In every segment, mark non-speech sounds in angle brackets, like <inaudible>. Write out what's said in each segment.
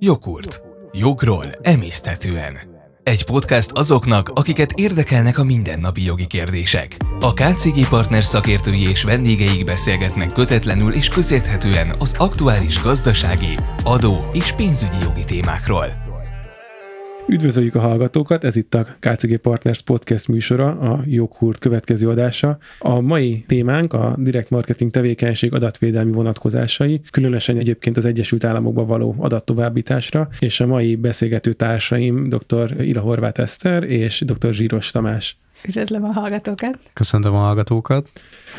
Jogurt. Jogról emésztetően. Egy podcast azoknak, akiket érdekelnek a mindennapi jogi kérdések. A KCG Partners szakértői és vendégeik beszélgetnek kötetlenül és közérthetően az aktuális gazdasági, adó és pénzügyi jogi témákról. Üdvözöljük a hallgatókat, ez itt a KCG Partners Podcast műsora, a Joghurt következő adása. A mai témánk a direkt marketing tevékenység adatvédelmi vonatkozásai, különösen egyébként az Egyesült Államokba való adattovábbításra, és a mai beszélgető társaim dr. Ila Horváth Eszter és dr. Zsíros Tamás. Üdvözlöm a hallgatókat! Köszöntöm a hallgatókat!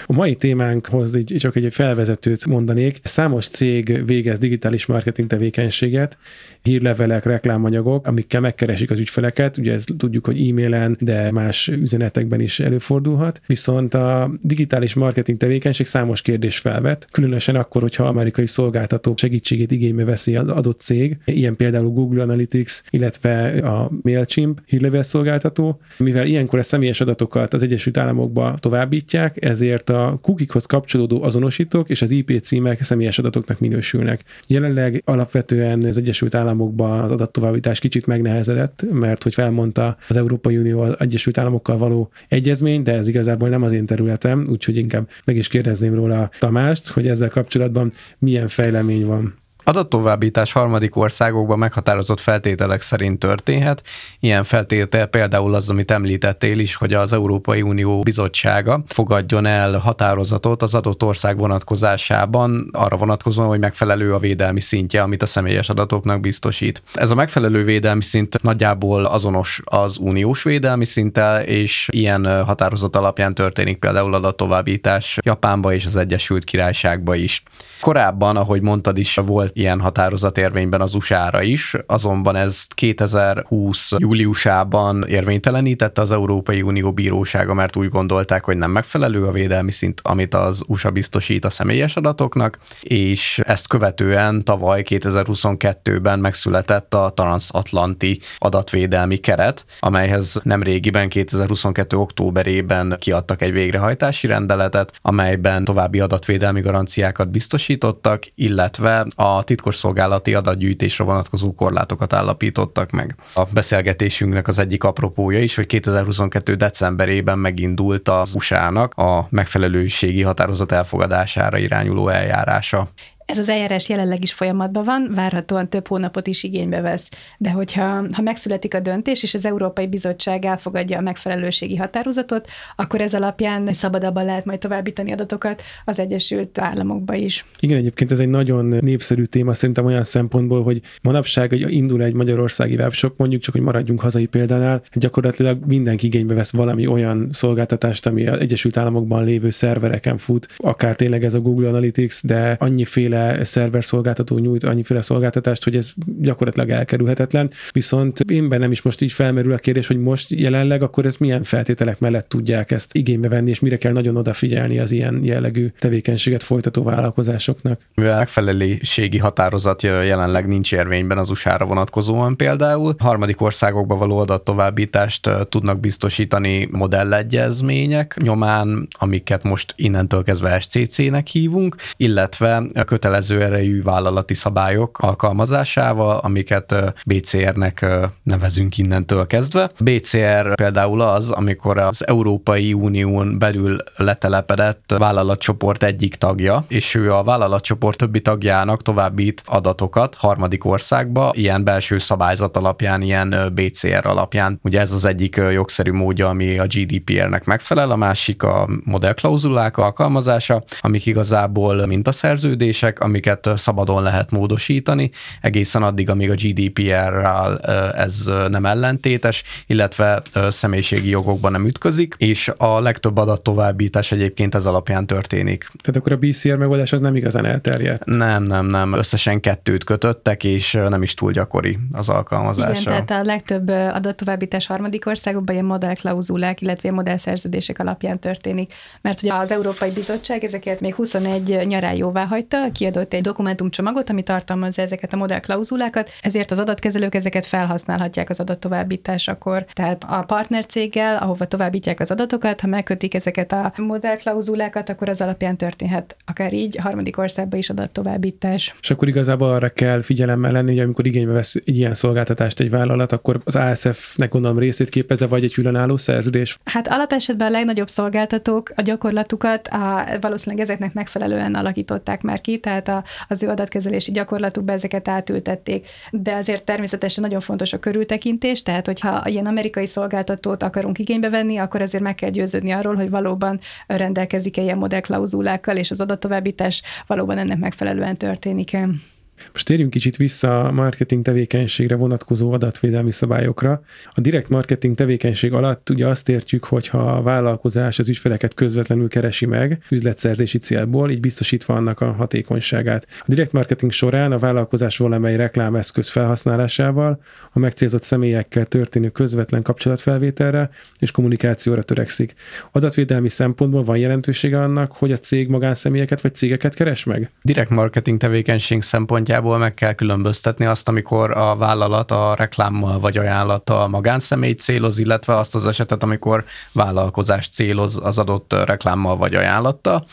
A mai témánkhoz így csak egy felvezetőt mondanék. Számos cég végez digitális marketing tevékenységet, hírlevelek, reklámanyagok, amikkel megkeresik az ügyfeleket. Ugye ezt tudjuk, hogy e-mailen, de más üzenetekben is előfordulhat. Viszont a digitális marketing tevékenység számos kérdés felvet, különösen akkor, hogyha amerikai szolgáltató segítségét igénybe veszi az adott cég, ilyen például Google Analytics, illetve a MailChimp hírlevél szolgáltató, mivel ilyenkor a személyes adatokat az Egyesült Államokba továbbítják, ezért a kukikhoz kapcsolódó azonosítók és az IP címek személyes adatoknak minősülnek. Jelenleg alapvetően az Egyesült Államokban az adattovábbítás kicsit megnehezedett, mert hogy felmondta az Európai Unió az Egyesült Államokkal való egyezmény, de ez igazából nem az én területem, úgyhogy inkább meg is kérdezném róla Tamást, hogy ezzel kapcsolatban milyen fejlemény van. Adattovábbítás harmadik országokban meghatározott feltételek szerint történhet. Ilyen feltétel például az, amit említettél is, hogy az Európai Unió bizottsága fogadjon el határozatot az adott ország vonatkozásában, arra vonatkozóan, hogy megfelelő a védelmi szintje, amit a személyes adatoknak biztosít. Ez a megfelelő védelmi szint nagyjából azonos az uniós védelmi szinttel, és ilyen határozat alapján történik például adattovábbítás Japánba és az Egyesült Királyságba is. Korábban, ahogy mondtad is, volt ilyen határozat érvényben az USA-ra is, azonban ez 2020 júliusában érvénytelenítette az Európai Unió bírósága, mert úgy gondolták, hogy nem megfelelő a védelmi szint, amit az USA biztosít a személyes adatoknak, és ezt követően tavaly 2022-ben megszületett a transatlanti adatvédelmi keret, amelyhez nem régiben 2022. októberében kiadtak egy végrehajtási rendeletet, amelyben további adatvédelmi garanciákat biztosítottak, illetve a titkosszolgálati adatgyűjtésre vonatkozó korlátokat állapítottak meg. A beszélgetésünknek az egyik apropója is, hogy 2022. decemberében megindult az USA-nak a megfelelőségi határozat elfogadására irányuló eljárása. Ez az eljárás jelenleg is folyamatban van, várhatóan több hónapot is igénybe vesz. De hogyha ha megszületik a döntés, és az Európai Bizottság elfogadja a megfelelőségi határozatot, akkor ez alapján szabadabban lehet majd továbbítani adatokat az Egyesült Államokba is. Igen, egyébként ez egy nagyon népszerű téma szerintem olyan szempontból, hogy manapság hogy indul egy magyarországi webshop, mondjuk csak, hogy maradjunk hazai példánál, gyakorlatilag mindenki igénybe vesz valami olyan szolgáltatást, ami az Egyesült Államokban lévő szervereken fut, akár tényleg ez a Google Analytics, de annyiféle szerver szolgáltató nyújt annyiféle szolgáltatást, hogy ez gyakorlatilag elkerülhetetlen. Viszont én bennem is most így felmerül a kérdés, hogy most jelenleg akkor ez milyen feltételek mellett tudják ezt igénybe venni, és mire kell nagyon odafigyelni az ilyen jellegű tevékenységet folytató vállalkozásoknak. Mivel megfelelőségi határozat jelenleg nincs érvényben az USA-ra vonatkozóan például, harmadik országokba való adattovábbítást tudnak biztosítani modellegyezmények nyomán, amiket most innentől kezdve SCC-nek hívunk, illetve a kötelező kötelező erejű vállalati szabályok alkalmazásával, amiket BCR-nek nevezünk innentől kezdve. BCR például az, amikor az Európai Unión belül letelepedett vállalatcsoport egyik tagja, és ő a vállalatcsoport többi tagjának továbbít adatokat harmadik országba, ilyen belső szabályzat alapján, ilyen BCR alapján. Ugye ez az egyik jogszerű módja, ami a GDPR-nek megfelel, a másik a modellklauzulák alkalmazása, amik igazából mintaszerződések, amiket szabadon lehet módosítani, egészen addig, amíg a GDPR-rel ez nem ellentétes, illetve személyiségi jogokban nem ütközik, és a legtöbb adat továbbítás egyébként ez alapján történik. Tehát akkor a BCR megoldás az nem igazán elterjedt? Nem, nem, nem. Összesen kettőt kötöttek, és nem is túl gyakori az alkalmazása. Igen, tehát a legtöbb adattovábbítás harmadik országokban ilyen modellklauzulák, illetve modellszerződések alapján történik. Mert ugye az Európai Bizottság ezeket még 21 nyarán jóvá hagyta, kiadott egy dokumentumcsomagot, ami tartalmazza ezeket a modellklauzulákat, ezért az adatkezelők ezeket felhasználhatják az adattovábbításakor. Tehát a partnercéggel, ahova továbbítják az adatokat, ha megkötik ezeket a modellklauzulákat, akkor az alapján történhet akár így harmadik országba is adattovábbítás. És akkor igazából arra kell figyelemmel lenni, hogy amikor igénybe vesz egy ilyen szolgáltatást egy vállalat, akkor az ASF-nek gondolom részét képeze, vagy egy különálló szerződés? Hát alapesetben a legnagyobb szolgáltatók a gyakorlatukat a, valószínűleg ezeknek megfelelően alakították már ki, tehát a, az ő adatkezelési gyakorlatukba ezeket átültették. De azért természetesen nagyon fontos a körültekintés, tehát hogyha ilyen amerikai szolgáltatót akarunk igénybe venni, akkor azért meg kell győződni arról, hogy valóban rendelkezik-e ilyen modellklauzulákkal, és az adattovábbítás valóban ennek megfelelően történik-e. Most térjünk kicsit vissza a marketing tevékenységre vonatkozó adatvédelmi szabályokra. A direkt marketing tevékenység alatt ugye azt értjük, hogy ha a vállalkozás az ügyfeleket közvetlenül keresi meg üzletszerzési célból, így biztosítva annak a hatékonyságát. A direkt marketing során a vállalkozás valamely reklámeszköz felhasználásával a megcélzott személyekkel történő közvetlen kapcsolatfelvételre és kommunikációra törekszik. Adatvédelmi szempontból van jelentősége annak, hogy a cég magánszemélyeket vagy cégeket keres meg? Direkt marketing tevékenység szempontjából szempontjából meg kell különböztetni azt, amikor a vállalat a reklámmal vagy ajánlattal magánszemélyt céloz, illetve azt az esetet, amikor vállalkozás céloz az adott reklámmal vagy ajánlattal.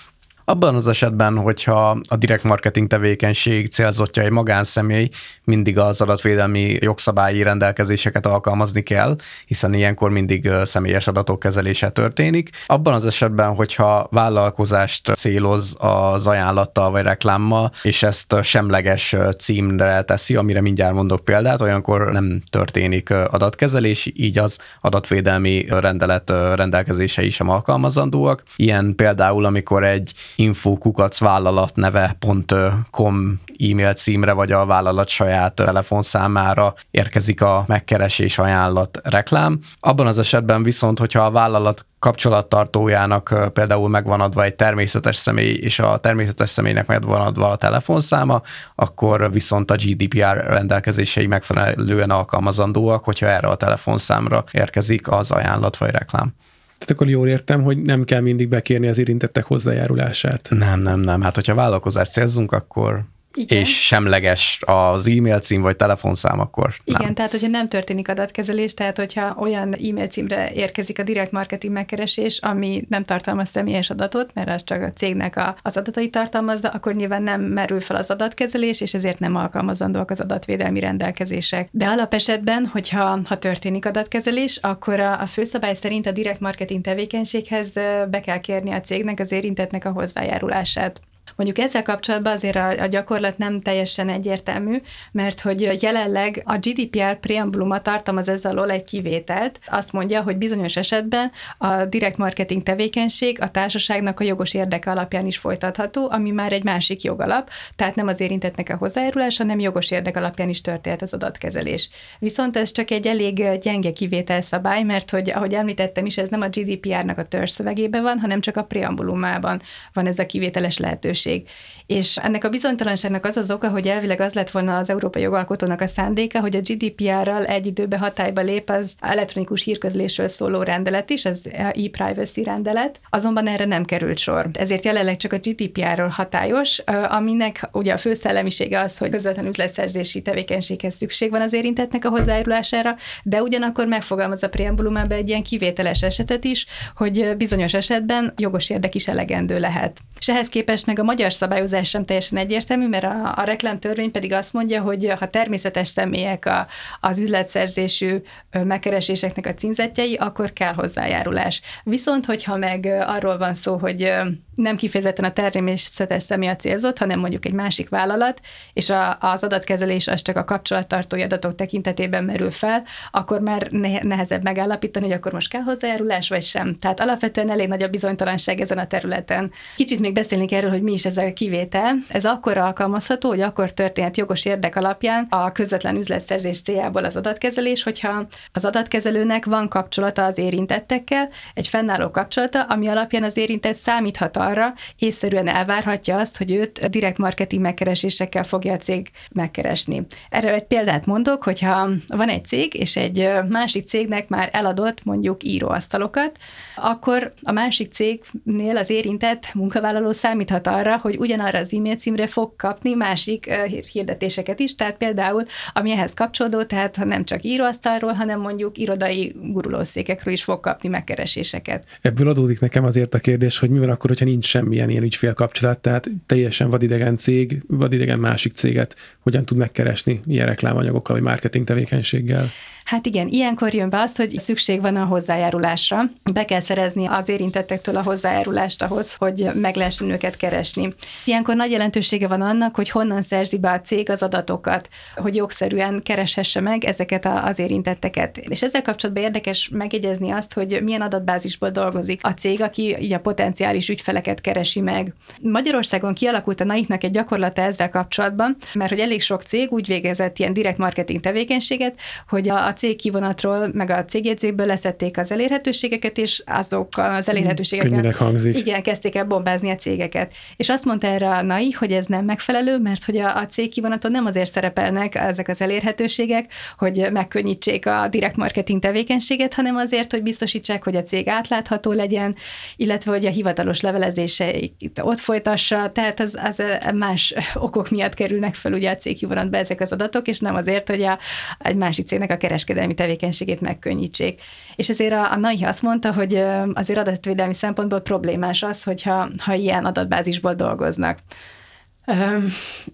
Abban az esetben, hogyha a direkt marketing tevékenység célzottja egy magánszemély, mindig az adatvédelmi jogszabályi rendelkezéseket alkalmazni kell, hiszen ilyenkor mindig személyes adatok kezelése történik. Abban az esetben, hogyha vállalkozást céloz az ajánlattal vagy reklámmal, és ezt semleges címre teszi, amire mindjárt mondok példát, olyankor nem történik adatkezelés, így az adatvédelmi rendelet rendelkezései sem alkalmazandóak. Ilyen például, amikor egy infokukacvállalatneve.com e-mail címre, vagy a vállalat saját telefonszámára érkezik a megkeresés ajánlat reklám. Abban az esetben viszont, hogyha a vállalat kapcsolattartójának például megvan adva egy természetes személy, és a természetes személynek megvan adva a telefonszáma, akkor viszont a GDPR rendelkezései megfelelően alkalmazandóak, hogyha erre a telefonszámra érkezik az ajánlat vagy reklám. Tehát akkor jól értem, hogy nem kell mindig bekérni az érintettek hozzájárulását. Nem, nem, nem. Hát, hogyha vállalkozást célzunk, akkor igen. és semleges az e-mail cím vagy telefonszám, akkor nem. Igen, tehát hogyha nem történik adatkezelés, tehát hogyha olyan e-mail címre érkezik a direkt marketing megkeresés, ami nem tartalmaz személyes adatot, mert az csak a cégnek a, az adatait tartalmazza, akkor nyilván nem merül fel az adatkezelés, és ezért nem alkalmazandóak az adatvédelmi rendelkezések. De alapesetben, hogyha ha történik adatkezelés, akkor a, a főszabály szerint a direkt marketing tevékenységhez be kell kérni a cégnek, az érintetnek a hozzájárulását. Mondjuk ezzel kapcsolatban azért a, a gyakorlat nem teljesen egyértelmű, mert hogy jelenleg a GDPR preambuluma tartalmaz ezzel alól egy kivételt. Azt mondja, hogy bizonyos esetben a direkt marketing tevékenység a társaságnak a jogos érdeke alapján is folytatható, ami már egy másik jogalap, tehát nem az érintettnek a hozzájárulás, hanem jogos érdek alapján is történt az adatkezelés. Viszont ez csak egy elég gyenge kivételszabály, mert hogy ahogy említettem is, ez nem a GDPR-nak a törzszövegében van, hanem csak a preambulumában van ez a kivételes lehetőség lehetőség. És ennek a bizonytalanságnak az az oka, hogy elvileg az lett volna az európai jogalkotónak a szándéka, hogy a GDPR-ral egy időbe hatályba lép az elektronikus hírközlésről szóló rendelet is, az e-privacy rendelet, azonban erre nem került sor. Ezért jelenleg csak a GDPR-ról hatályos, aminek ugye a fő szellemisége az, hogy közvetlen üzletszerzési tevékenységhez szükség van az érintettnek a hozzájárulására, de ugyanakkor megfogalmaz a preambulumában egy ilyen kivételes esetet is, hogy bizonyos esetben jogos érdek is elegendő lehet. És ehhez képest meg a magyar szabályozás sem teljesen egyértelmű, mert a, a reklámtörvény pedig azt mondja, hogy ha természetes személyek a, az üzletszerzésű megkereséseknek a címzetjei, akkor kell hozzájárulás. Viszont, hogyha meg arról van szó, hogy nem kifejezetten a természetes személy célzott, hanem mondjuk egy másik vállalat, és a, az adatkezelés az csak a kapcsolattartói adatok tekintetében merül fel, akkor már nehezebb megállapítani, hogy akkor most kell hozzájárulás, vagy sem. Tehát alapvetően elég nagy a bizonytalanság ezen a területen. Kicsit még beszélnék erről, hogy mi is ez a kivétel. Ez akkor alkalmazható, hogy akkor történt jogos érdek alapján a közvetlen üzletszerzés céljából az adatkezelés, hogyha az adatkezelőnek van kapcsolata az érintettekkel, egy fennálló kapcsolata, ami alapján az érintett számíthat arra, észszerűen elvárhatja azt, hogy őt direkt marketing megkeresésekkel fogja a cég megkeresni. Erre egy példát mondok, hogyha van egy cég, és egy másik cégnek már eladott mondjuk íróasztalokat, akkor a másik cégnél az érintett munkavállaló számíthat arra, hogy ugyanarra az e-mail címre fog kapni másik hirdetéseket is, tehát például ami ehhez kapcsolódó, tehát ha nem csak íróasztalról, hanem mondjuk irodai gurulószékekről is fog kapni megkereséseket. Ebből adódik nekem azért a kérdés, hogy mi van akkor, hogyha nincs semmilyen ilyen ügyfélkapcsolat, tehát teljesen vadidegen cég, vadidegen másik céget hogyan tud megkeresni ilyen reklámanyagokkal vagy marketing tevékenységgel? Hát igen, ilyenkor jön be az, hogy szükség van a hozzájárulásra. Be kell szerezni az érintettektől a hozzájárulást ahhoz, hogy meg lehessen őket keresni. Ilyenkor nagy jelentősége van annak, hogy honnan szerzi be a cég az adatokat, hogy jogszerűen kereshesse meg ezeket az érintetteket. És ezzel kapcsolatban érdekes megjegyezni azt, hogy milyen adatbázisból dolgozik a cég, aki így a potenciális ügyfeleket keresi meg. Magyarországon kialakult a NAIK-nak egy gyakorlata ezzel kapcsolatban, mert hogy elég sok cég úgy végezett ilyen direkt marketing tevékenységet, hogy a cég kivonatról, meg a cégjegyzékből leszették az elérhetőségeket, és azokkal az elérhetőségekkel hangzik. Igen, kezdték el bombázni a cégeket. És azt mondta erre a NAI, hogy ez nem megfelelő, mert hogy a, a cég kivonaton nem azért szerepelnek ezek az elérhetőségek, hogy megkönnyítsék a direkt marketing tevékenységet, hanem azért, hogy biztosítsák, hogy a cég átlátható legyen, illetve hogy a hivatalos levelezéseit ott folytassa, tehát az, az más okok miatt kerülnek fel ugye a cég kivonatba ezek az adatok, és nem azért, hogy a, egy másik cégnek a keres kereskedelmi tevékenységét megkönnyítsék. És ezért a, a NAI azt mondta, hogy azért adatvédelmi szempontból problémás az, hogyha ha ilyen adatbázisból dolgoznak.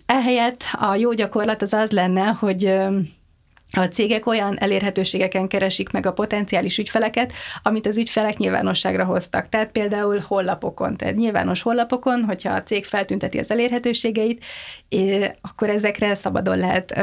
Ehelyett a jó gyakorlat az az lenne, hogy a cégek olyan elérhetőségeken keresik meg a potenciális ügyfeleket, amit az ügyfelek nyilvánosságra hoztak. Tehát például hollapokon, tehát nyilvános hollapokon, hogyha a cég feltünteti az elérhetőségeit, akkor ezekre szabadon lehet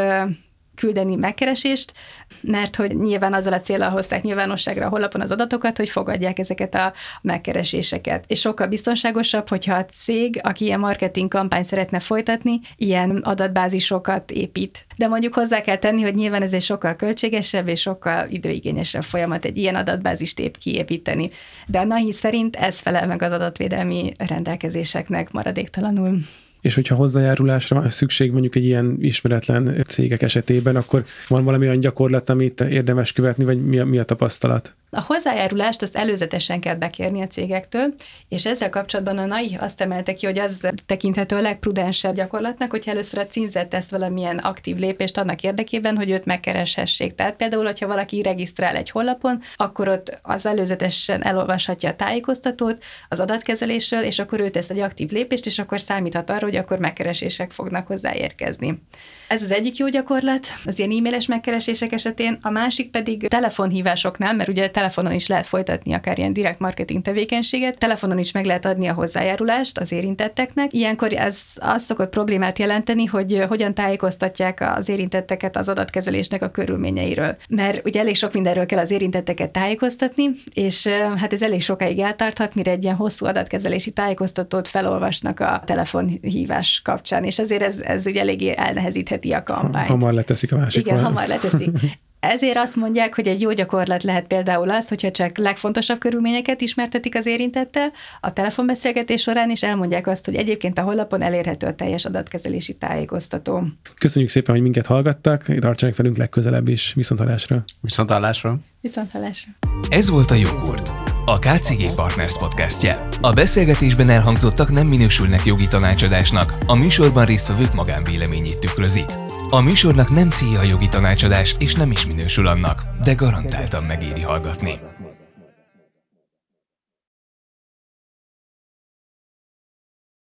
küldeni megkeresést, mert hogy nyilván azzal a célral hozták nyilvánosságra a honlapon az adatokat, hogy fogadják ezeket a megkereséseket. És sokkal biztonságosabb, hogyha a cég, aki ilyen marketing kampány szeretne folytatni, ilyen adatbázisokat épít. De mondjuk hozzá kell tenni, hogy nyilván ez egy sokkal költségesebb és sokkal időigényesebb folyamat egy ilyen adatbázist épp kiépíteni. De a NAHI szerint ez felel meg az adatvédelmi rendelkezéseknek maradéktalanul. És hogyha hozzájárulásra van szükség mondjuk egy ilyen ismeretlen cégek esetében, akkor van valami olyan gyakorlat, amit érdemes követni, vagy mi a, mi a tapasztalat? A hozzájárulást azt előzetesen kell bekérni a cégektől, és ezzel kapcsolatban a NAI azt emelte ki, hogy az tekinthető a legprudensebb gyakorlatnak, hogyha először a címzet tesz valamilyen aktív lépést annak érdekében, hogy őt megkereshessék. Tehát például, hogyha valaki regisztrál egy honlapon, akkor ott az előzetesen elolvashatja a tájékoztatót az adatkezelésről, és akkor ő tesz egy aktív lépést, és akkor számíthat arra, hogy akkor megkeresések fognak hozzáérkezni. Ez az egyik jó gyakorlat, az ilyen e-mailes megkeresések esetén, a másik pedig telefonhívásoknál, mert ugye telefonon is lehet folytatni akár ilyen direkt marketing tevékenységet, telefonon is meg lehet adni a hozzájárulást az érintetteknek. Ilyenkor ez az szokott problémát jelenteni, hogy hogyan tájékoztatják az érintetteket az adatkezelésnek a körülményeiről. Mert ugye elég sok mindenről kell az érintetteket tájékoztatni, és hát ez elég sokáig eltarthat, mire egy ilyen hosszú adatkezelési tájékoztatót felolvasnak a telefonhívás kapcsán, és ezért ez, ez ugye eléggé elnehezítheti a kampányt. Hamar leteszik a másik. Igen, hamar leteszik. <laughs> Ezért azt mondják, hogy egy jó gyakorlat lehet például az, hogyha csak legfontosabb körülményeket ismertetik az érintettel a telefonbeszélgetés során, és elmondják azt, hogy egyébként a honlapon elérhető a teljes adatkezelési tájékoztató. Köszönjük szépen, hogy minket hallgattak, tartsanak velünk legközelebb is. Viszontalásra. Viszontalásra. Viszontalásra. Ez volt a Jogurt, a KCG Partners podcastje. A beszélgetésben elhangzottak nem minősülnek jogi tanácsadásnak, a műsorban résztvevők magánvéleményét tükrözik. A műsornak nem célja a jogi tanácsadás, és nem is minősül annak, de garantáltan megéri hallgatni.